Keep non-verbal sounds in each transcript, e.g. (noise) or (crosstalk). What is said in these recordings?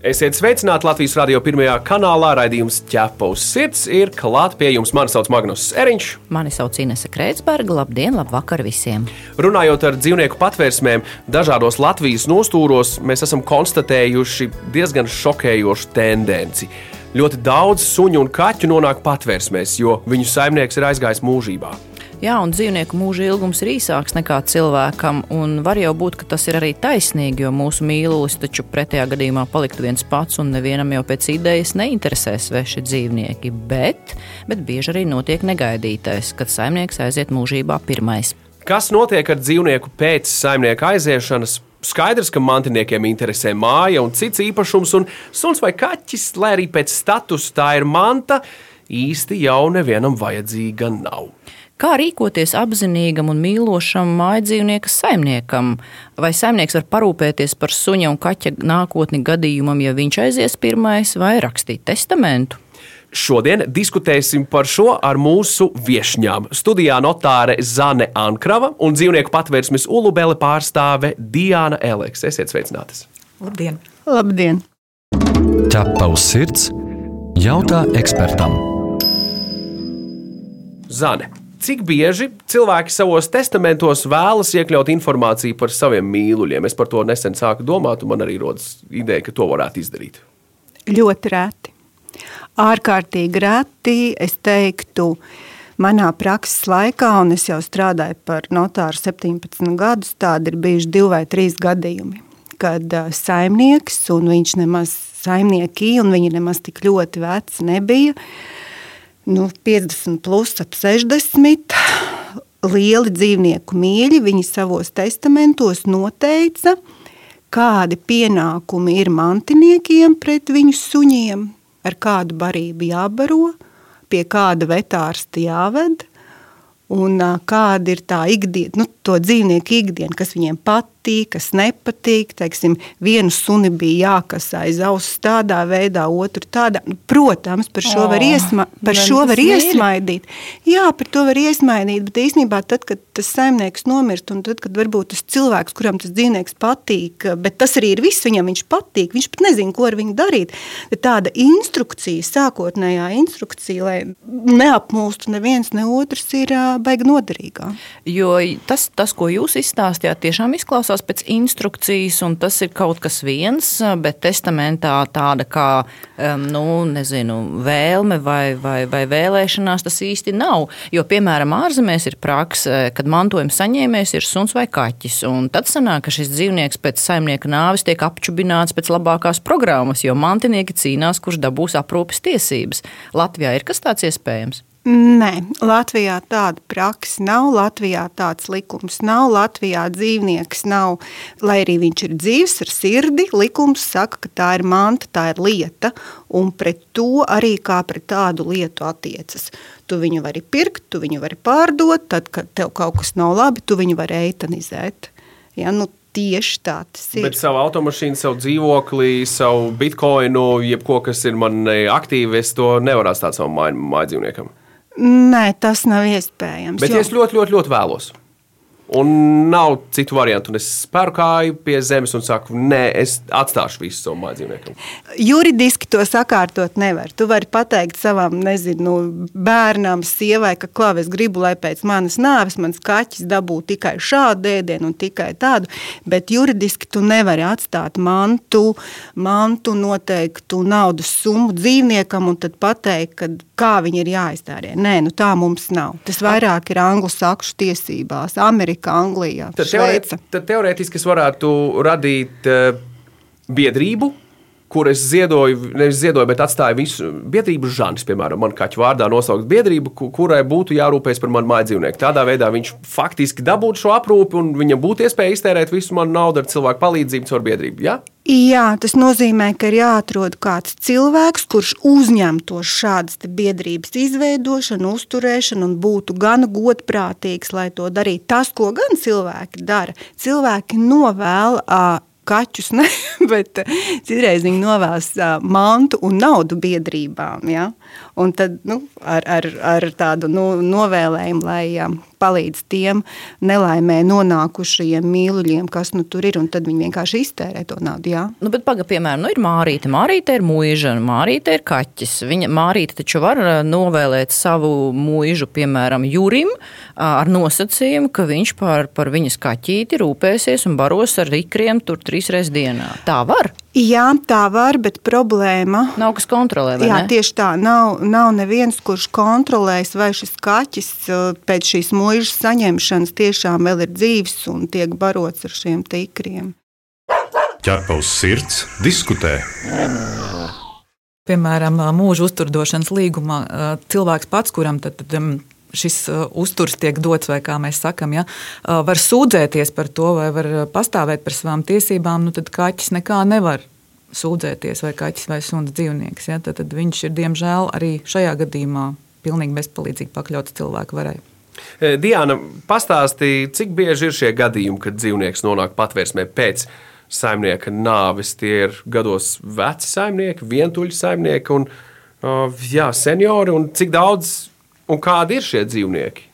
Esiet sveicināti Latvijas radio pirmajā kanālā. Raidījums ķepa uz sirds ir klāt pie jums. Mani sauc Magnus Eriņš. Mani sauc Inese Kreitsberga. Labdien, labvakar visiem! Runājot ar dzīvnieku patvērsmēm, dažādos Latvijas nostūros, mēs esam konstatējuši diezgan šokējošu tendenci. Ļoti daudz suņu un kaķu nonāk patvērsmēs, jo viņu saimnieks ir aizgājis mūžībā. Jā, un dzīvnieku mūža ilgums ir īsāks nekā cilvēkam, un var jau būt, ka tas ir arī taisnīgi, jo mūsu mīlulis taču pretējā gadījumā paliktu viens pats, un nevienam jau pēc idejas neinteresē sveši dzīvnieki. Bet, bet bieži arī notiek negaidītais, kad saimnieks aiziet mūžībā pirmais. Kas notiek ar dzīvnieku pēc saimnieka aiziešanas? Skaidrs, ka mantiniekiem interesē māja un cits īpašums, un suns vai kaķis, lai arī pēc statusa tā ir manta, īsti jau nevienam vajadzīga nav. Kā rīkoties apzinīgam un mīlošam mājdzīvnieka saimniekam? Vai saimnieks var parūpēties par suņa un kaķa nākotni gadījumam, ja viņš aizies pirmais, vai rakstīt testamentu? Šodien diskutēsim par šo ar mūsu viesņām. Studijā notāre Zane Ankrava un dzīvnieku patvērsmes ulubele pārstāve Diana Eleks. Esiet sveicinātas! Labdien! Labdien! Ķepa uz sirds jautā ekspertam. Zane, Cik bieži cilvēki savos testamentos vēlas iekļaut informāciju par saviem mīluļiem? Es par to nesen sāku domāt, un man arī rodas ideja, ka to varētu izdarīt. Ļoti reti. Ārkārtīgi reti, es teiktu, manā prakses laikā, un es jau strādāju par notāru 17 gadus, tādi ir bijuši divi vai trīs gadījumi, kad uh, saimnieks, un viņš nemaz saimnieki, un viņi nemaz tik ļoti veci nebija, uh, nu, 50, plus ap 60. Lieli dzīvnieku mīļi viņi savos testamentos noteica, kādi pienākumi ir mantiniekiem pret viņu suņiem, ar kādu barību jābaro, pie kāda vetārsta jāved, un kāda ir tā ikdiena, nu, to dzīvnieku ikdiena, kas viņiem patīk, kas nepatīk. Teiksim, vienu suni bija jākasā aiz auss tādā veidā, otru tādā. Nu, protams, par šo oh, var, iesma par šo var iesmaidīt. Jā, par to var iesmaidīt, bet īstenībā tad, kad tas saimnieks nomirst un tad, kad varbūt tas cilvēks, kuram tas dzīvnieks patīk, bet tas arī ir viss, viņam viņš patīk, viņš pat nezina, ko ar viņu darīt. Tāda instrukcija, sākotnējā instrukcija, lai neapmūstu neviens, ne otrs, ir baigi noderīgā. Jo tas, tas, ko jūs izstāstījāt, tiešām izklausās pēc instrukcijas, un tas ir kaut kas viens, bet testamentā tāda kā nu, nezinu, vēlme vai, vai, vai vēlēšanās tas īsti nav. Jo, piemēram, ārzemēs ir praksa, kad mantojuma saņēmējs ir suns vai kaķis, tad sanāk, ka šis dzīvnieks pēc saimnieka nāves tiek apčubināts pēc labākās programmas, jo mantinieki cīnās, kurš dabūs aprūpes tiesības. Latvijā ir kas tāds iespējams? Nē, Latvijā tāda praksa nav, Latvijā tāds likums nav, Latvijā dzīvnieks nav, lai arī viņš ir dzīves ar sirdi, likums saka, ka tā ir manta, tā ir lieta, un pret to arī kā pret tādu lietu attiecas. Tu viņu vari pirkt, tu viņu vari pārdot, tad, kad tev kaut kas nav labi, tu viņu vari eitanizēt. Ja, nu, Tieši tā tas ir. Bet savu automašīnu, savu dzīvokli, savu bitkoinu, jebko, kas ir man aktīvi, es to nevaru atstāt savam mājdzīvniekam. Nē, tas nav iespējams. Bet jo... es ļoti, ļoti, ļoti vēlos. Un nav citu variantu. Un es spēru kāju pie zemes un saku, nē, es atstāšu visu savu mājdzīvnieku. Juridiski to sakārtot nevar. Tu vari pateikt savam nezinu, bērnam, sievai, ka klāv, es gribu, lai pēc manas nāves mans kaķis dabū tikai šādu ēdienu un tikai tādu. Bet juridiski tu nevari atstāt mantu, mantu noteiktu naudas summu dzīvniekam un tad pateikt, ka, kā viņi ir jāizdārē. Nē, nu tā mums nav. Tas vairāk ir anglu sakšu tiesībās. Amerikā Amerika, Anglijā, tad, teorēt, tad teorētiski es varētu radīt uh, biedrību, kur es ziedoju, nevis ziedoju, bet atstāju visu biedrību žanrs, piemēram, man kaķu vārdā nosaukt biedrību, kurai būtu jārūpējas par manu māju dzīvnieku. Tādā veidā viņš faktiski dabūtu šo aprūpi un viņam būtu iespēja iztērēt visu manu naudu ar cilvēku palīdzību caur biedrību. Ja? Jā, tas nozīmē, ka ir jāatrod kāds cilvēks, kurš uzņemtos šādas biedrības izveidošanu, uzturēšanu un būtu gan godprātīgs, lai to darītu. Tas, ko gan cilvēki dara, cilvēki novēl kaķus, ne, (laughs) bet citreiz viņi novēlas mantu un naudu biedrībām. Ja? Un tad nu, ar, ar, ar tādu nu, novēlējumu, lai palīdz tiem nelaimē nonākušajiem mīluļiem, kas nu, tur ir, un tad viņi vienkārši iztērē to naudu. Jā. Nu, bet, paga, piemēram, nu, ir Mārīte. Mārīte ir mūža, Mārīte ir kaķis. Viņa Mārīte taču var novēlēt savu mūžu, piemēram, Jurim, ar nosacījumu, ka viņš par, par viņas kaķīti rūpēsies un baros ar rikriem tur trīs reizes dienā. Tā var. Jā, tā var, bet problēma nav kas kontrolē. Jā, ne? tieši tā. Nav, nav neviens, kurš kontrolēs, vai šis kaķis pēc šīs mūžas saņemšanas tiešām vēl ir dzīves un tiek barots ar šiem tikriem. Ķerpa uz sirds, diskutē. Piemēram, mūža uzturdošanas līgumā cilvēks pats, kuram tad, tad šis uzturs tiek dots, vai kā mēs sakām, ja, var sūdzēties par to, vai var pastāvēt par savām tiesībām, nu tad kaķis nekā nevar sūdzēties, vai kaķis vai suns dzīvnieks. Ja, tad, tad viņš ir diemžēl arī šajā gadījumā pilnīgi bezpalīdzīgi pakļauts cilvēku varai. E, Diana, pastāstīja, cik bieži ir šie gadījumi, kad dzīvnieks nonāk patvērsmē pēc saimnieka nāves. Tie ir gados veci saimnieki, vientuļi saimnieki un jā, seniori. Un cik daudz un kādi ir šie dzīvnieki?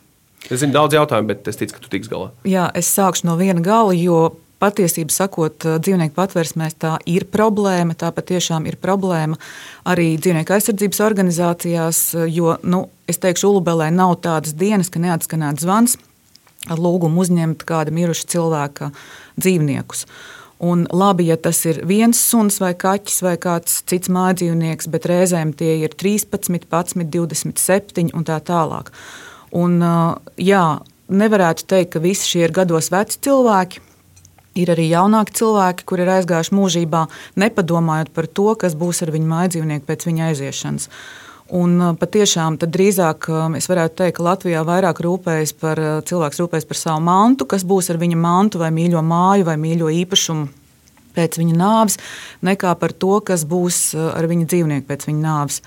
Es zinu daudz jautājumu, bet es ticu, ka tu tiks galā. Jā, es sākšu no viena gala, jo patiesību sakot, eh, dzīvnieku patvērsmēs tā ir problēma. Tā patiešām ir problēma arī dzīvnieku aizsardzības organizācijās, jo, nu, es teikšu, Ulubelē nav tādas dienas, ka neatskanētu zvans ar lūgumu uzņemt kāda miruša cilvēka dzīvniekus. Un labi, ja tas ir viens suns vai kaķis vai kāds cits mājdzīvnieks, bet reizēm tie ir 13, 11, 27 un tā tālāk. Un, jā, nevarētu teikt, ka visi šie ir gados veci cilvēki. Ir arī jaunāki cilvēki, kuriem ir aizgājuši mūžībā, nepadomājot par to, kas būs ar viņu mājdzīvnieku pēc viņa aiziešanas. Un uh, patiešām drīzāk uh, es varētu teikt, ka Latvijā vairāk rūpējas par uh, cilvēku, rūpējas par savu mantu, kas būs ar viņa mantu, vai mīļo māju, vai mīļo īpašumu pēc viņa nāves, nekā par to, kas būs ar viņa dzīvnieku pēc viņa nāves.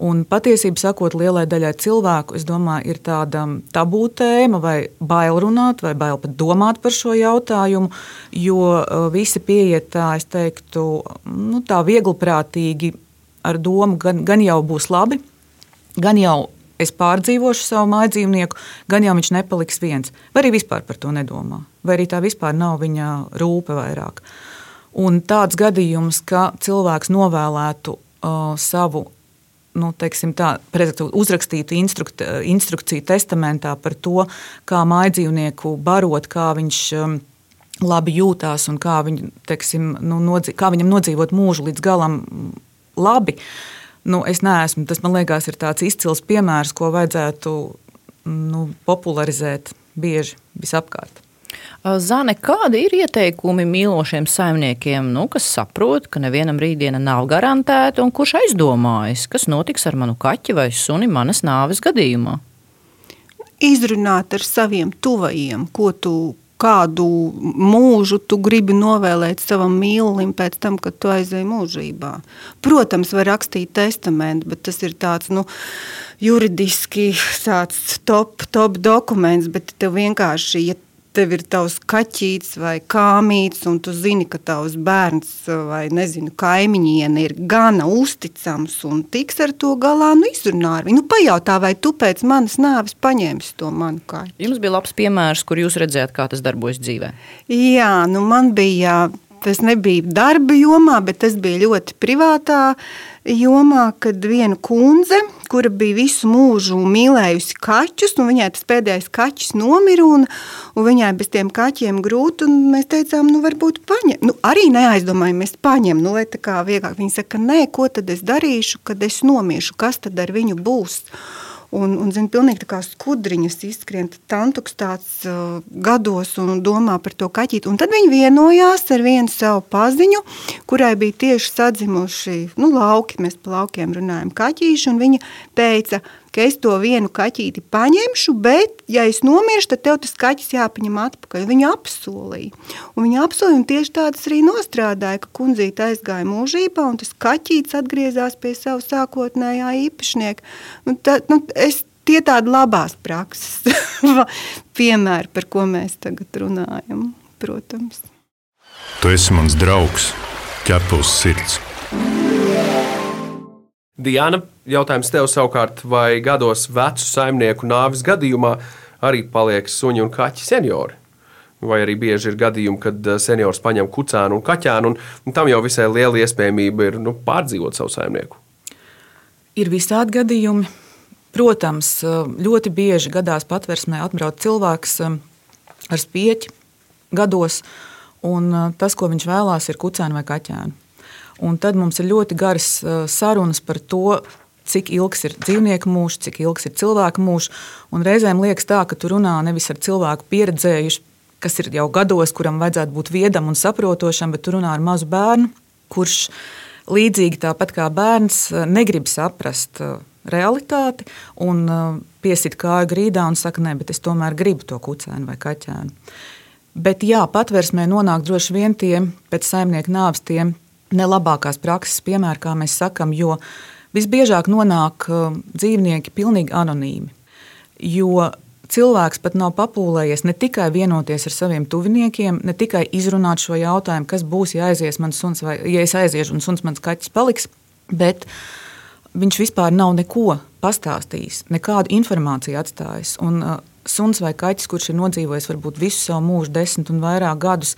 Un patiesībā sakot, lielai daļai cilvēku, es domāju, ir tāda tabū tēma, vai bail runāt, vai bail pat domāt par šo jautājumu, jo visi pieiet tā, es teiktu, nu, tā viegliprātīgi ar domu, gan, gan jau būs labi, gan jau es pārdzīvošu savu mājdzīvnieku, gan jau viņš nepaliks viens. Vai arī vispār par to nedomā, vai arī tā vispār nav viņa rūpe vairāk. Un tāds gadījums, ka cilvēks novēlētu uh, savu nu, tā, uzrakstītu instrukt, instrukciju testamentā par to, kā mājdzīvnieku barot, kā viņš um, labi jūtās un kā, viņu, teiksim, nu, nodzīv, kā viņam nodzīvot mūžu līdz galam labi. Nu, es neesmu, tas man liekas, ir tāds izcils piemērs, ko vajadzētu nu, popularizēt bieži visapkārt. Zane, kādi ir ieteikumi mīlošiem saimniekiem, nu, kas saprot, ka nevienam rītdiena nav garantēta, un kurš aizdomājas, kas notiks ar manu kaķi vai suni manas nāves gadījumā? Izrunāt ar saviem tuvajiem, ko tu kādu mūžu tu gribi novēlēt savam mīlulim pēc tam, kad tu aizēji mūžībā. Protams, var rakstīt testamentu, bet tas ir tāds, nu, juridiski tāds top, top dokuments, bet tev vienkārši, ja tev ir tavs kaķītis vai kāmītis, un tu zini, ka tavs bērns vai nezinu, kaimiņiene ir gana uzticams un tiks ar to galā, nu izrunā ar viņu. Nu, pajautā, vai tu pēc manas nāves paņemsi to manu kaķi. Jums bija labs piemērs, kur jūs redzējāt, kā tas darbojas dzīvē. Jā, nu man bija, tas nebija darba jomā, bet tas bija ļoti privātā jomā, kad viena kundze, kura bija visu mūžu mīlējusi kaķus, un viņai tas pēdējais kaķis nomira, un, un viņai bez tiem kaķiem grūti, un mēs teicām, nu varbūt paņem. Nu, arī neaizdomājamies paņem, nu lai tā kā vieglāk. Viņa saka, nē, ko tad es darīšu, kad es nomiešu, kas tad ar viņu būs? Un, un zin, pilnīgi tā kā skudriņas izskrien, tantuks tāds uh, gados un domā par to kaķīti. Un tad viņi vienojās ar vienu savu paziņu, kurai bija tieši sadzimuši, nu, lauki, mēs pa laukiem runājam, kaķīši, un viņa teica, ka es to vienu kaķīti paņemšu, bet, ja es nomiršu, tad tev tas kaķis jāpaņem atpakaļ. Viņa apsolīja. Un viņa apsolīja, un tieši tādas arī nostrādāja, ka kundzīte aizgāja mūžībā, un tas kaķītis atgriezās pie savu sākotnējā īpašnieka. Un tā, nu, es, tie tādi labās prakses (laughs) piemēri, par ko mēs tagad runājam, protams. Tu esi mans draugs, ķepus sirds. Diana, jautājums tev savukārt, vai gados vecu saimnieku nāves gadījumā arī paliek suņi un kaķi seniori? Vai arī bieži ir gadījumi, kad eh, seniors paņem kucēnu un kaķēnu, un, tam jau visai liela iespējamība ir nu, pārdzīvot savu saimnieku? Ir visādi gadījumi. Protams, ļoti bieži gadās patversmē atbrauc cilvēks eh, ar spieķi gados, un eh, tas, ko viņš vēlās, ir kucēnu vai kaķēnu. Un tad mums ir ļoti garas sarunas par to, cik ilgs ir dzīvnieku mūžs, cik ilgs ir cilvēka mūžs. Reizēm liekas tā, ka tu runā nevis ar cilvēku pieredzējušu, kas ir jau gados, kuram vajadzētu būt viedam un saprotošam, bet tu runā ar mazu bērnu, kurš līdzīgi tāpat kā bērns negrib saprast realitāti un piesit kāju grīdā un saka, nē, bet es tomēr gribu to kucēnu vai kaķēnu. Bet jā, patversmē nonāk droši vien tie pēc saimnieka nāves tie nelabākās prakses piemēri, kā mēs sakām, jo visbiežāk nonāk uh, dzīvnieki pilnīgi anonīmi. Jo cilvēks pat nav papūlējies ne tikai vienoties ar saviem tuviniekiem, ne tikai izrunāt šo jautājumu, kas būs, ja aizies mans suns, vai ja es aiziešu un suns mans kaķis paliks, bet viņš vispār nav neko pastāstījis, nekādu informāciju atstājis. Un, uh, suns vai kaķis, kurš ir nodzīvojis varbūt visu savu mūžu, desmit un vairāk gadus,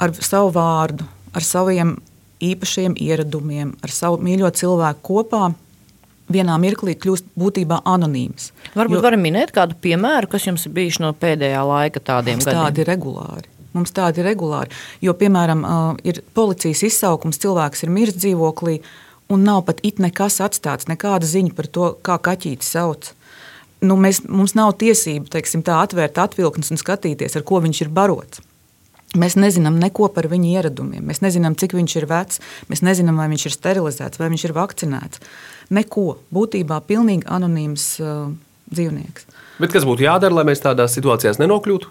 ar savu vārdu, ar saviem īpašiem ieradumiem, ar savu mīļo cilvēku kopā, vienā mirklī kļūst būtībā anonīms. Varbūt jo, varam minēt kādu piemēru, kas jums ir bijis no pēdējā laika tādiem mums gadiem. Tādi regulāri. Mums tādi ir regulāri. Jo, piemēram, ir policijas izsaukums, cilvēks ir miris dzīvoklī, un nav pat it nekas atstāts, nekāda ziņa par to, kā kaķītis sauc. Nu, mēs, mums nav tiesību teiksim, tā atvērt atvilknes un skatīties, ar ko viņš ir barots. Mēs nezinām neko par viņa ieradumiem. Mēs nezinām, cik viņš ir vecs. Mēs nezinām, vai viņš ir sterilizēts vai viņš ir vakcinēts. Neko. Būtībā pilnīgi anonīms uh, dzīvnieks. Bet kas būtu jādara, lai mēs tādās situācijās nenokļūtu?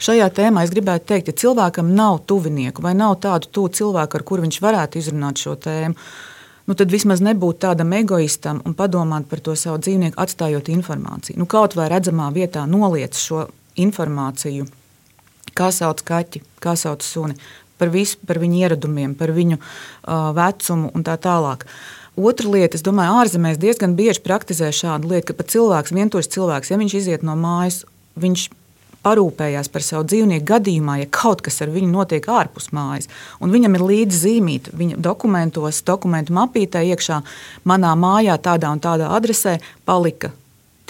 Šajā tēmā es gribētu teikt, ja cilvēkam nav tuvinieku vai nav tādu tuvu cilvēku, ar kuru viņš varētu izrunāt šo tēmu, nu tad vismaz nebūt tādam egoistam un padomāt par to savu dzīvnieku, atstājot informāciju. Nu, kaut vai redzamā vietā noliec šo informāciju kā sauc kaķi, kā sauc suni, par visu, par viņu ieradumiem, par viņu uh, vecumu un tā tālāk. Otra lieta, es domāju, ārzemēs diezgan bieži praktizē šādu lietu, ka pat cilvēks, vientuļš cilvēks, ja viņš iziet no mājas, viņš parūpējās par savu dzīvnieku gadījumā, ja kaut kas ar viņu notiek ārpus mājas. Un viņam ir līdzi zīmīta viņa dokumentos, dokumentu mapītē iekšā, manā mājā, tādā un tādā adresē palika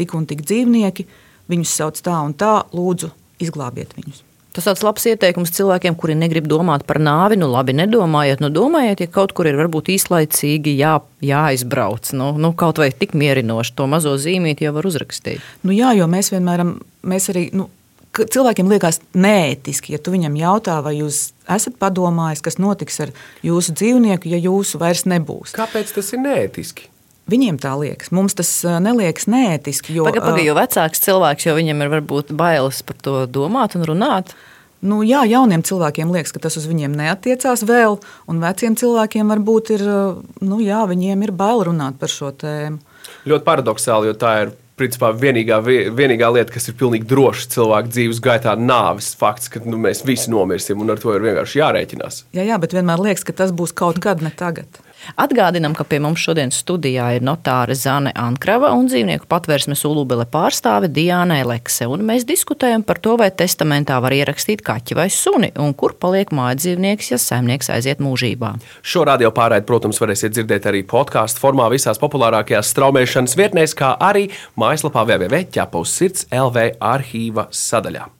tik un tik dzīvnieki, viņus sauc tā un tā, lūdzu, izglābiet viņus. Tas tāds labs ieteikums cilvēkiem, kuri negrib domāt par nāvi. Nu, labi, nedomājiet, nu, domājiet, ja kaut kur ir varbūt īslaicīgi jā, jāizbrauc. Nu, nu, kaut vai tik mierinoši to mazo zīmīti jau var uzrakstīt. Nu, jā, jo mēs vienmēr mēs arī. Nu, Cilvēkiem liekas neētiski, ja tu viņam jautā, vai jūs esat padomājis, kas notiks ar jūsu dzīvnieku, ja jūsu vairs nebūs. Kāpēc tas ir neētiski? Viņiem tā liekas. Mums tas neliekas neētiski. Jo, Paga, paga, jo vecāks cilvēks, jo viņam ir varbūt bailes par to domāt un runāt. Nu, jā, jauniem cilvēkiem liekas, ka tas uz viņiem neatiecās vēl, un veciem cilvēkiem varbūt ir, nu, jā, viņiem ir bail runāt par šo tēmu. Ļoti paradoxāli, jo tā ir principā vienīgā, vienīgā lieta, kas ir pilnīgi droša cilvēka dzīves gaitā, nāves fakts, ka nu, mēs visi nomirsim, un ar to ir vienkārši jārēķinās. Jā, jā, bet vienmēr liekas, ka tas būs kaut kad, ne tagad. Atgādinām, ka pie mums šodienas studijā ir notāre Zane Ankrava un dzīvnieku patvērsmes ulubele pārstāve Diāna Elekse. Mēs diskutējam par to, vai testamentā var ierakstīt kaķi vai suni, un kur paliek mājdzīvnieks, ja saimnieks aiziet mūžībā. Šo radio pārraidi, protams, varēsiet dzirdēt arī podkāstu formā visās populārākajās straumēšanas vietnēs, kā arī mājaslapā www.ķepaus sirds LV arhīva sadaļā.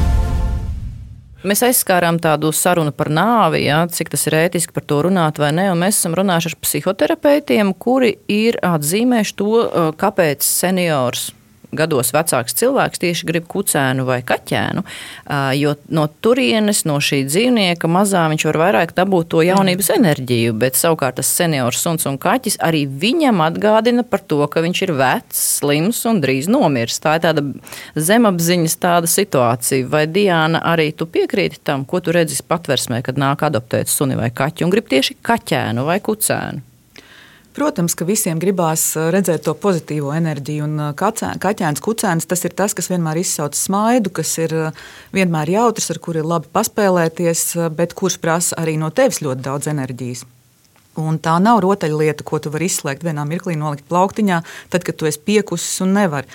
Mēs aizskārām tādu sarunu par nāvi, ja, cik tas ir ētiski par to runāt vai nē. Mēs esam runājuši ar psihoterapeitiem, kuri ir atzīmējuši to, kāpēc seniors gados vecāks cilvēks tieši grib kucēnu vai kaķēnu, jo no turienes, no šī dzīvnieka mazā viņš var vairāk dabūt to jaunības enerģiju, bet savukārt tas seniors suns un kaķis arī viņam atgādina par to, ka viņš ir vecs, slims un drīz nomirs. Tā ir tāda zemapziņas tāda situācija. Vai Diana arī tu piekrīti tam, ko tu redzi patversmē, kad nāk adoptēt suni vai kaķi un grib tieši kaķēnu vai kucēnu? Protams, ka visiem gribās uh, redzēt to pozitīvo enerģiju, uh, kaķēns, kucēns tas ir tas, kas vienmēr izsauc smaidu, kas ir uh, vienmēr jautrs, ar kuru ir labi paspēlēties, bet kurš prasa arī no tevis ļoti daudz enerģijas. Un tā nav rotaļlieta, ko tu vari izslēgt vienā mirklī, nolikt plauktiņā, tad, kad tu esi piekusis un nevari.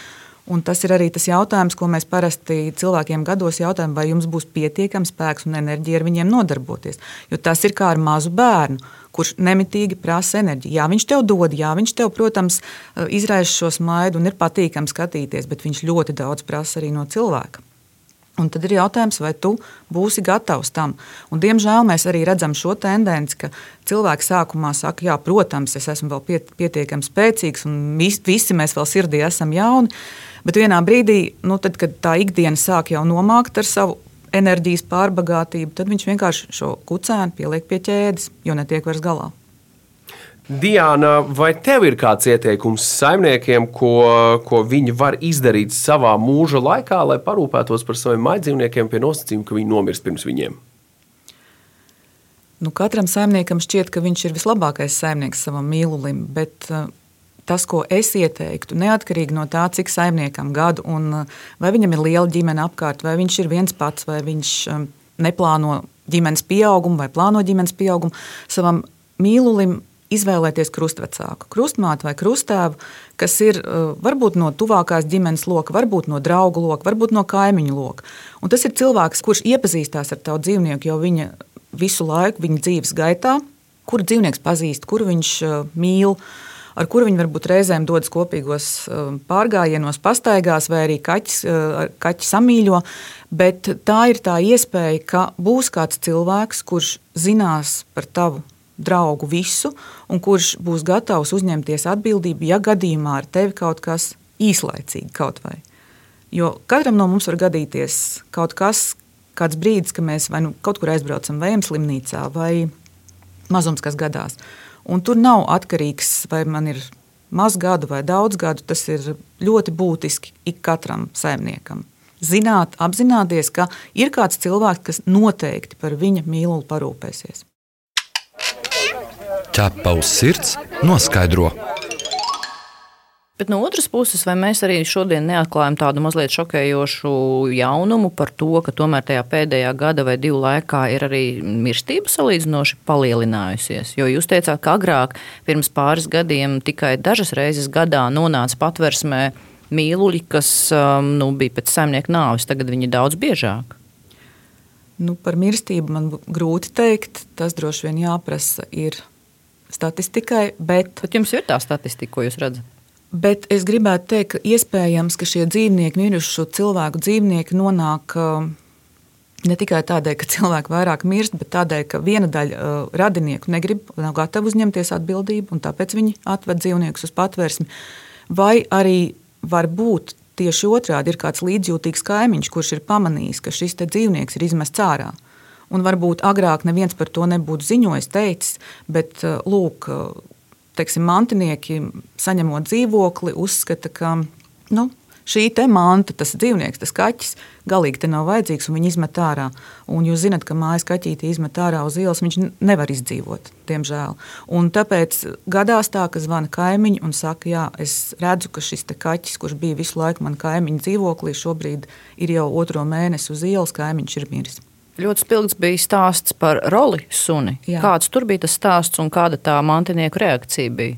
Un tas ir arī tas jautājums, ko mēs parasti cilvēkiem gados jautājam, vai jums būs pietiekams spēks un enerģija ar viņiem nodarboties. Jo tas ir kā ar mazu bērnu kurš nemitīgi prasa enerģiju. Jā, viņš tev dod, jā, viņš tev, protams, eh, izraisa šo smaidu un ir patīkami skatīties, bet viņš ļoti daudz prasa arī no cilvēka. Un tad ir jautājums, vai tu būsi gatavs tam. Un, diemžēl mēs arī redzam šo tendenci, ka cilvēki sākumā saka, jā, protams, es esmu vēl piet, pietiekami spēcīgs, un visi mēs vēl sirdī esam jauni. Bet vienā brīdī, nu, tad, kad tā ikdiena sāk jau nomākt ar savu enerģijas pārbagātību, tad viņš vienkārši šo kucēnu pieliek pie ķēdes, jo netiek vairs galā. Diana, vai tev ir kāds ieteikums saimniekiem, ko, ko viņi var izdarīt savā mūža laikā, lai parūpētos par saviem maidzīvniekiem pie nosacījuma, ka viņi nomirst pirms viņiem? Nu, katram saimniekam šķiet, ka viņš ir vislabākais saimnieks savam mīlulim, bet uh, tas, ko es ieteiktu, neatkarīgi no tā, cik saimniekam gadu, un uh, vai viņam ir liela ģimene apkārt, vai viņš ir viens pats, vai viņš um, neplāno ģimenes pieaugumu vai plāno ģimenes pieaugumu, savam mīlulim izvēlēties krustvecāku, krustmātu vai krustēvu, kas ir uh, varbūt no tuvākās ģimenes loka, varbūt no draugu loka, varbūt no kaimiņu loka. Un tas ir cilvēks, kurš iepazīstās ar tavu dzīvnieku jau viņa visu laiku, viņa dzīves gaitā, kuru dzīvnieks pazīst, kuru viņš uh, mīl ar kuru viņi varbūt reizēm dodas kopīgos um, pārgājienos, pastaigās, vai arī kaķis, uh, kaķi samīļo. Bet tā ir tā iespēja, ka būs kāds cilvēks, kurš zinās par tavu draugu visu, un kurš būs gatavs uzņemties atbildību, ja gadījumā ar tevi kaut kas īslaicīgi kaut vai. Jo katram no mums var gadīties kaut kas, kāds brīdis, kad mēs vai nu kaut kur aizbraucam, vai ejam slimnīcā, vai mazums, kas gadās. Un tur nav atkarīgs, vai man ir maz gadu vai daudz gadu. Tas ir ļoti būtiski ik katram saimniekam. Zināt, apzināties, ka ir kāds cilvēks, kas noteikti par viņa mīlulu parūpēsies. Ķepa uz sirds noskaidro. Bet no otras puses, vai mēs arī šodien neatklājam tādu mazliet šokējošu jaunumu par to, ka tomēr tajā pēdējā gada vai divu laikā ir arī mirstība salīdzinoši palielinājusies? Jo jūs teicāt, ka agrāk, pirms pāris gadiem, tikai dažas reizes gadā nonāca patversmē mīluļi, kas um, nu, bija pēc saimnieka nāves, tagad viņi ir daudz biežāk. Nu, par mirstību man grūti pateikt. Tas droši vien jāprasa ir statistikai. Bet, bet jums ir tā statistika, ko jūs redzat? Bet es gribētu teikt, ka iespējams, ka šie dzīvnieki, mirušu cilvēku dzīvnieki, nonāk uh, ne tikai tādēļ, ka cilvēki vairāk mirst, bet tādēļ, ka viena daļa uh, radinieku negrib, nav gatava uzņemties atbildību, un tāpēc viņi atved dzīvniekus uz patvērsmi. Vai arī var būt tieši otrādi, ir kāds līdzjūtīgs kaimiņš, kurš ir pamanījis, ka šis dzīvnieks ir izmests ārā. Un varbūt agrāk neviens par to nebūtu ziņojis, teicis, bet uh, lūk, teiksim, mantinieki, saņemot dzīvokli, uzskata, ka nu, šī manta, tas dzīvnieks, tas kaķis, galīgi te nav vajadzīgs, un viņi izmet ārā. Un jūs zināt, ka mājas kaķīti izmet ārā uz ielas, viņš nevar izdzīvot, diemžēl. Un tāpēc gadās tā, ka zvana kaimiņi un saka, jā, es redzu, ka šis kaķis, kurš bija visu laiku man kaimiņa dzīvoklī, šobrīd ir jau otro mēnesi uz ielas, kaimiņš ir miris. Ļoti spilgts bija stāsts par roli suni. Jā. Kāds tur bija tas stāsts un kāda tā mantinieku reakcija bija?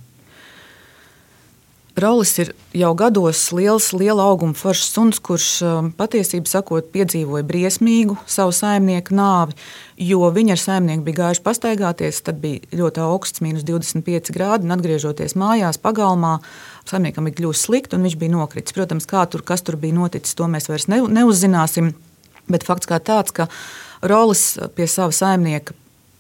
Rolis ir jau gados liels, liela auguma foršs suns, kurš um, patiesībā sakot, piedzīvoja briesmīgu savu saimnieku nāvi. Jo viņi ar saimnieku bija gājuši pastaigāties, tad bija ļoti augsts, minus 25 grādi, un atgriežoties mājās, pagalmā, saimniekam bija kļuvis slikti, un viņš bija nokritis. Protams, kā tur, kas tur bija noticis, to mēs vairs ne, neuzzināsim. Bet fakts kā tāds, ka Rolis pie sava saimnieka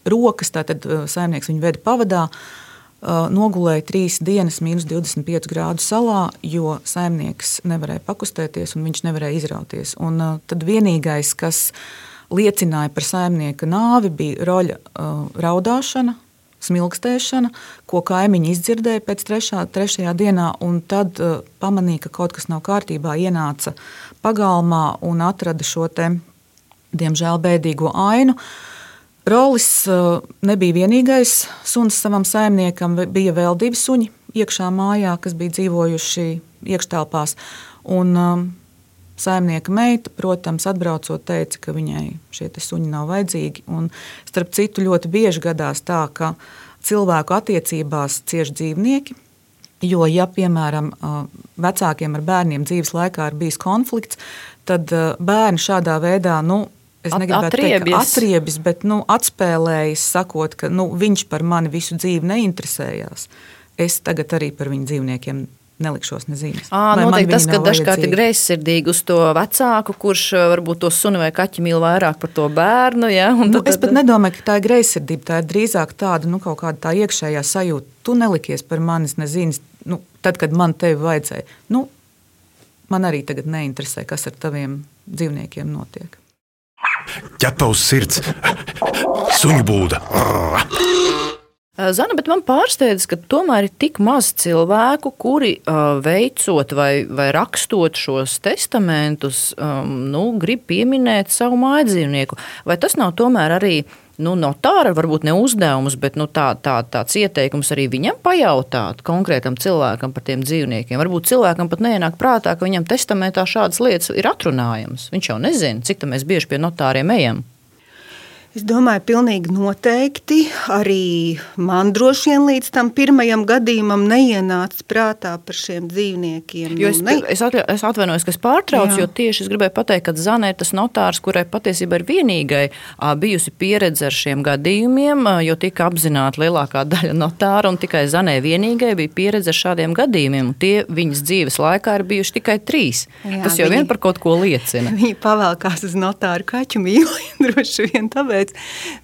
rokas, tātad uh, saimnieks viņu veda pavadā, uh, nogulēja trīs dienas, minus 25 grādu salā, jo saimnieks nevarēja pakustēties un viņš nevarēja izrauties. Un tad vienīgais, kas liecināja par saimnieka nāvi, bija roļa raudāšana, smilkstēšana, ko kaimiņi izdzirdēja pēc trešā, trešajā dienā, un tad uh, pamanīja, ka kaut kas nav kārtībā, ienāca pagalmā un atrada šo te diemžēl bēdīgo ainu. Rolis uh, nebija vienīgais suns savam saimniekam, bija vēl divi suņi iekšā mājā, kas bija dzīvojuši iekštelpās. Un, um, saimnieka meita, protams, atbraucot, teica, ka viņai šie suņi nav vajadzīgi. Un, starp citu, ļoti bieži gadās tā, ka cilvēku attiecībās cieši dzīvnieki. Jo, ja, piemēram, uh, vecākiem ar bērniem dzīves laikā ir bijis konflikts, tad uh, bērni šādā veidā nu, Es At, negribētu atriebjas. teikt, ka atriebjas, bet nu, atspēlējas, sakot, ka nu, viņš par mani visu dzīvi neinteresējās. Es tagad arī par viņu dzīvniekiem nelikšos nezīmes. À, noteikti tas, ka dažkārt ir greizsirdīgi uz to vecāku, kurš varbūt to suni vai kaķi mīl vairāk par to bērnu. Ja? Nu, tad- es pat nedomāju, ka tā ir greizsirdība. Tā ir drīzāk tāda nu, kaut kāda tā iekšējā sajūta. Tu nelikies par manis nezīmes, nu, tad, kad man tevi vajadzēja. Nu, man arī tagad neinteresē, kas ar taviem dzīvniekiem notiek. Ķepavs sirds, suņu būda. Zana, bet man pārsteidz, ka tomēr ir tik maz cilvēku, kuri uh, veicot vai, vai rakstot šos testamentus, um, nu, grib pieminēt savu mājdzīvnieku. Vai tas nav tomēr arī nu, notāra, varbūt ne uzdevums, bet nu, tā, tā, tāds ieteikums arī viņam pajautāt konkrētam cilvēkam par tiem dzīvniekiem? Varbūt cilvēkam pat neienāk prātā, ka viņam testamentā šādas lietas ir atrunājamas. Viņš jau nezina, cik tā mēs bieži pie notāriem ejam. Es domāju, pilnīgi noteikti arī man droši vien līdz tam pirmajam gadījumam neienāca prātā par šiem dzīvniekiem. Jo es, Nu, ne- es, atļa, es atvainojos, ka es pārtraucu, Jā. jo tieši es gribēju pateikt, ka Zana ir tas notārs, kurai patiesībā ir vienīgai bijusi pieredze ar šiem gadījumiem, jo tika apzināta lielākā (laughs) daļa notāra, un tikai Zanai vienīgai bija pieredze ar šādiem gadījumiem. Tie viņas dzīves laikā ir bijuši tikai trīs. Jā, Tas jau viņi- vien par kaut ko liecina. (laughs) Viņi pavēlkās uz notāru kaķu mīli, (laughs) droši vien tāpēc.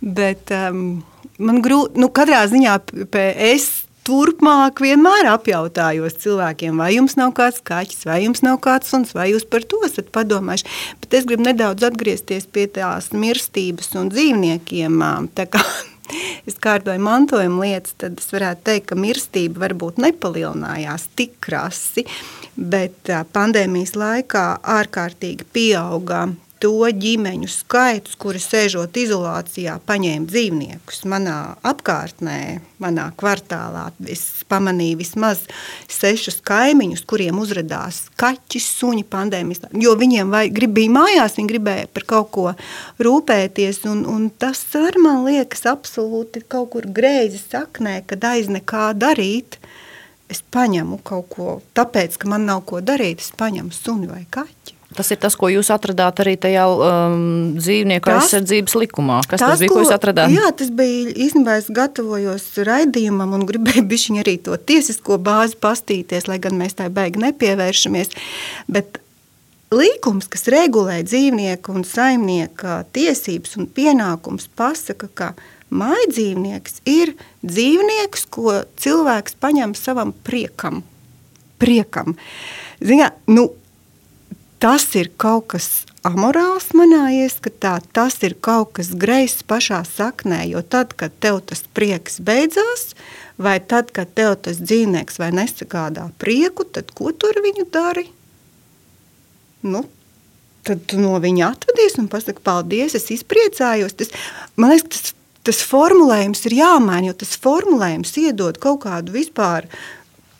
Bet um, man grūti, nu, katrā ziņā es turpmāk vienmēr apjautājos cilvēkiem, vai jums nav kāds kaķis, vai jums nav kāds suns, vai jūs par to esat padomājuši. Bet es gribu nedaudz atgriezties pie tās mirstības un dzīvniekiem. Tā kā (laughs) es kārtoju mantojuma lietas, tad es varētu teikt, ka mirstība varbūt nepalielinājās tik krasi, bet pandēmijas laikā ārkārtīgi pieauga to ģimeņu skaits, kuri sēžot izolācijā, paņēma dzīvniekus. Manā apkārtnē, manā kvartālā, es pamanīju vismaz sešus kaimiņus, kuriem uzrādījās kaķi, suņi pandēmijas. Jo viņiem vai, grib, bija mājās, viņi gribēja par kaut ko rūpēties. Un, un tas arī man liekas absolūti kaut kur greizi saknē, kad aiz nekā darīt. Es paņemu kaut ko, tāpēc, ka man nav ko darīt, es paņemu suni vai kaķi. Tas ir tas, ko jūs atradāt arī tajā um, dzīvnieku Tas- aizsardzības likumā. Kas tas, tas bija, ko jūs atradāt? Jā, tas bija īstenībā. Es gatavojos raidījumam un gribēju (laughs) bišķiņ arī to tiesisko bāzi pastīties, lai gan mēs tā beigi nepievēršamies. Bet Līkums, kas regulē dzīvnieku un saimnieka tiesības un pienākumus, pasaka, ka mājdzīvnieks ir dzīvnieks, ko cilvēks paņem savam priekam. priekam. Zinā, nu, tas ir kaut kas amorāls manā ieskatā, tas ir kaut kas greizs pašā saknē, jo tad, kad tev tas prieks beidzās, vai tad, kad tev tas dzīvnieks vai nesagādā prieku, tad ko tu ar viņu dari? Nu, tad tu no viņa atvadies un pasaki, paldies, es izpriecājos. Tas, man liekas, tas, tas formulējums ir jāmaina, jo tas formulējums iedod kaut kādu vispār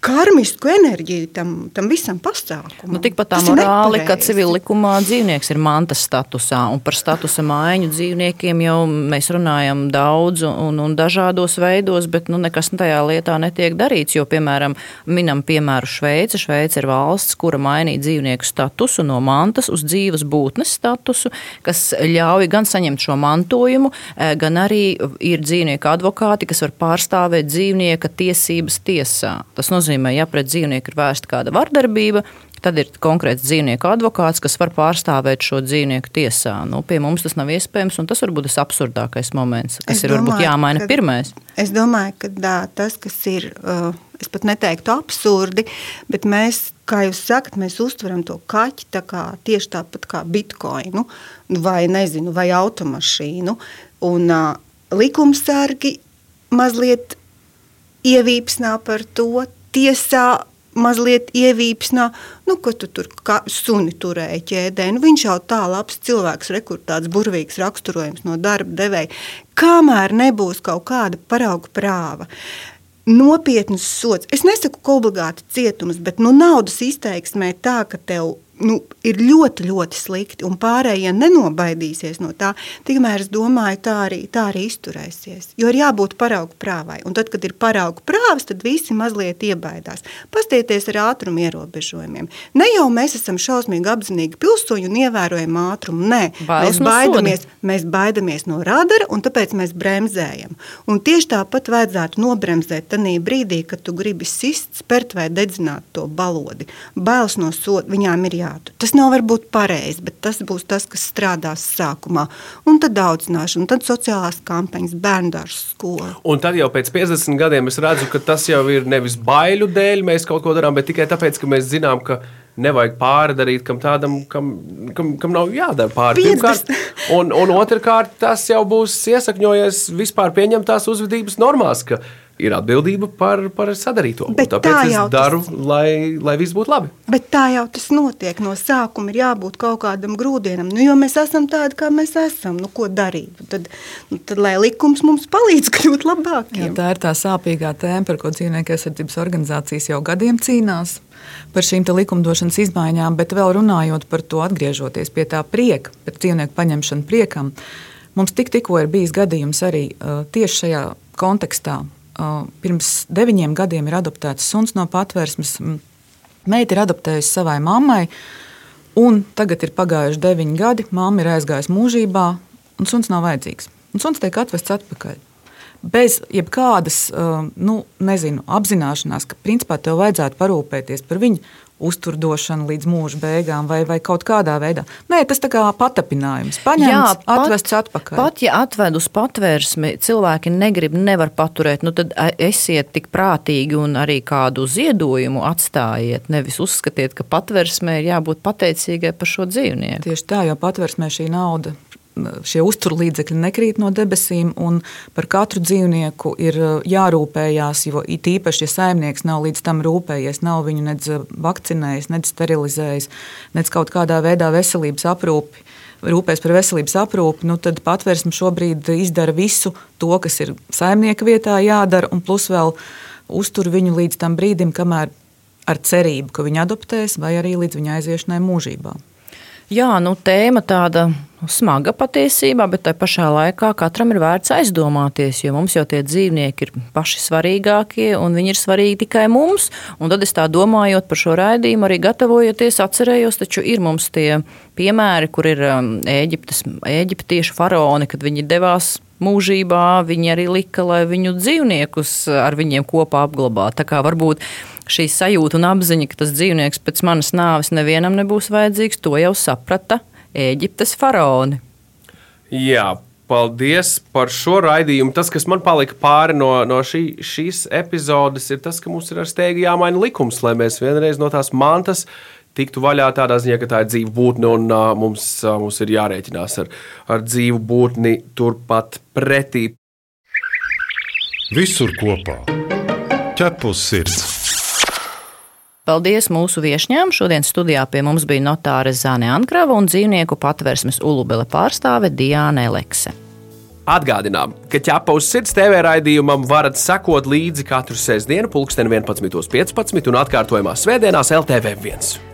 karmisku enerģiju tam, tam visam pasākumam. Nu, tikpat tā morāli, ka nepareizi. civil likumā dzīvnieks ir mantas statusā, un par statusa maiņu dzīvniekiem jau mēs runājam daudz un, un dažādos veidos, bet nu, nekas tajā lietā netiek darīts. Jo, piemēram, minam piemēru Šveice. Šveice ir valsts, kura mainīja dzīvnieku statusu no mantas uz dzīves būtnes statusu, kas ļauj gan saņemt šo mantojumu, eh, gan arī ir dzīvnieku advokāti, kas var pārstāvēt dzīvnieka tiesības tiesā. Tas nozīmē, ja pret dzīvnieku ir vērsta kāda vardarbība, tad ir konkrēts dzīvnieku advokāts, kas var pārstāvēt šo dzīvnieku tiesā. Nu, pie mums tas nav iespējams, un tas varbūt tas absurdākais moments, kas Es ir varbūt domāju, jāmaina ka- pirmais. Es domāju, ka dā, tas, kas ir, uh, es pat neteiktu absurdi, bet mēs, kā jūs sakat, mēs uztveram to kaķi tā kā, tieši tāpat kā bitkoinu vai, nezinu, vai automašīnu. Un uh, likumsargi mazliet ievīpsnā par to, tiesā mazliet ievīpsnā, nu, ko tu tur kā suni turēji ķēdē. Nu, viņš jau tā labs cilvēks, rekurtāts, burvīgs raksturojums no darba devēja. Kamēr nebūs kaut kāda parauga prāva, nopietnas sots. Es nesaku, ka obligāti cietums, bet nu, naudas izteiksmē tā, ka tev nu, ir ļoti, ļoti slikti, un pārējie nenobaidīsies no tā. Tikmēr es domāju, tā arī, tā arī izturēsies. Jo ir jābūt paraugu prāvai. Un tad, kad ir paraugu prāvas, tad visi mazliet iebaidās. Pastieties ar ātrumu ierobežojumiem. Ne jau mēs esam šausmīgi apzinīgi pilsoņi un ievērojam ātrumu. Nē, Bailes mēs no baidamies, mēs baidamies no radara, un tāpēc mēs bremzējam. Un tieši tāpat vajadzētu nobremzēt tajā brīdī, kad tu gribi sist, spērt vai dedzināt to balodi. Bailes no soda viņām ir jātur. Tas nav varbūt pareizi, bet tas būs tas, kas strādās sākumā. Un tad audzināšana, un tad sociālās kampaņas, bērndārs, skola. Un tad jau pēc 50 gadiem es redzu, ka tas jau ir nevis baiļu dēļ, mēs kaut ko darām, bet tikai tāpēc, ka mēs zinām, ka nevajag pārdarīt kam tādam, kam, kam, kam nav jādara pāri. 50. Pirmkārt, un, un otrkārt, tas jau būs iesakņojies vispār pieņemtās uzvedības normās, ka ir atbildība par, par sadarīto. Bet Tāpēc tā es jau tas- daru, lai, lai viss būtu labi. Bet tā jau tas notiek. No sākuma ir jābūt kaut kādam grūdienam. Nu, jo mēs esam tādi, kā mēs esam. Nu, ko darīt? Tad, nu, tad, lai likums mums palīdz (laughs) kļūt Jā, labākiem. tā ir tā sāpīgā tēma, par ko dzīvnieku aizsardzības organizācijas jau gadiem cīnās par šīm te likumdošanas izmaiņām, bet vēl runājot par to, atgriežoties pie tā prieka, pēc dzīvnieku paņemšanu priekam, mums tik, tikko ir bijis gadījums arī uh, tieši šajā kontekstā. Pirms deviņiem gadiem ir adoptēts suns no patvērsmes. Meita ir adoptējusi savai mammai, un tagad ir pagājuši deviņi gadi. Māma ir aizgājusi mūžībā, un suns nav vajadzīgs. Un suns tiek atvests atpakaļ bez jebkādas nu, nezinu, apzināšanās, ka principā tev vajadzētu parūpēties par viņu uzturdošanu līdz mūža beigām vai, vai kaut kādā veidā. Nē, tas tā kā patapinājums. Paņemts, atvests atpakaļ. Pat ja atved uz patvērsmi, cilvēki negrib, nevar paturēt, nu tad esiet tik prātīgi un arī kādu ziedojumu atstājiet. Nevis uzskatiet, ka patvērsmē ir jābūt pateicīgai par šo dzīvnieku. Tieši tā, jo patvērsmē šī nauda. Šie uzturlīdzekļi nekrīt no debesīm, un par katru dzīvnieku ir uh, jārūpējās. Jo it īpaši, ja saimnieks nav līdz tam rūpējies, nav viņu nedz vakcinējis, nedz sterilizējis, nedz kaut kādā veidā veselības aprūpi, rūpēs par veselības aprūpi, nu tad patvērsme šobrīd izdara visu to, kas ir saimnieka vietā jādara, un plus vēl uztur viņu līdz tam brīdim, kamēr ar cerību, ka viņu adoptēs, vai arī līdz viņa aiziešanai mūžībā. Jā, nu, tēma tāda smaga patiesībā, bet tajā pašā laikā katram ir vērts aizdomāties, jo mums jau tie dzīvnieki ir paši svarīgākie, un viņi ir svarīgi tikai mums. Un tad es tā domājot par šo raidījumu, arī gatavojoties, atcerējos, taču ir mums tie piemēri, kur ir um, Ēģiptes, eģiptiešu faraoni, kad viņi devās mūžībā, viņi arī lika, lai viņu dzīvniekus ar viņiem kopā apglabātu. Tā kā varbūt šī sajūta un apziņa, ka tas dzīvnieks pēc manas nāves nevienam nebūs vajadzīgs, to jau saprata Eģiptes faraoni. Jā, paldies par šo raidījumu. Tas, kas man palika pāri no, no šī, šīs epizodes, ir tas, ka mums ir ar steigu jāmaina likums, lai mēs vienreiz no tās mantas tiktu vaļā tādā ziņā, ka tā ir dzīva būtne un uh, mums, uh, mums ir jārēķinās ar, ar dzīvu būtni turpat pretī. Visur kopā - ķepus sirds. Paldies mūsu viesņām. Šodien studijā pie mums bija notāre Zāne Ankrava un dzīvnieku patversmes Ulubele pārstāve Diāna Elekse. Atgādinām, ka ķepa uz sirds TV raidījumam varat sekot līdzi katru sestdienu, pulksten 11.15 un atkārtojumā svētdienās LTV1.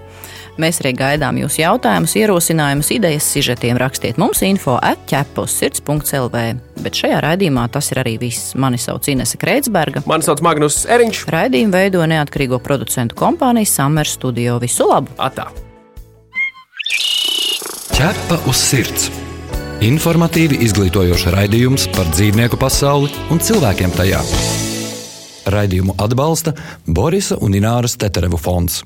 Mēs arī gaidām jūsu jautājumus, ierosinājumus, idejas, sižetiem. Rakstiet mums info atķepus sirds.lv. Bet šajā raidījumā tas ir arī viss. Mani sauc Inese Kreitsberga. Mani sauc Magnus Eriņš. Raidījumu veido neatkarīgo producentu kompānija Summer Studio. Visu labu! Atā! Ķepa uz sirds! Informatīvi izglītojoši raidījums par dzīvnieku pasauli un cilvēkiem tajā. Raidījumu atbalsta Borisa un Ināras Teterevu fonds.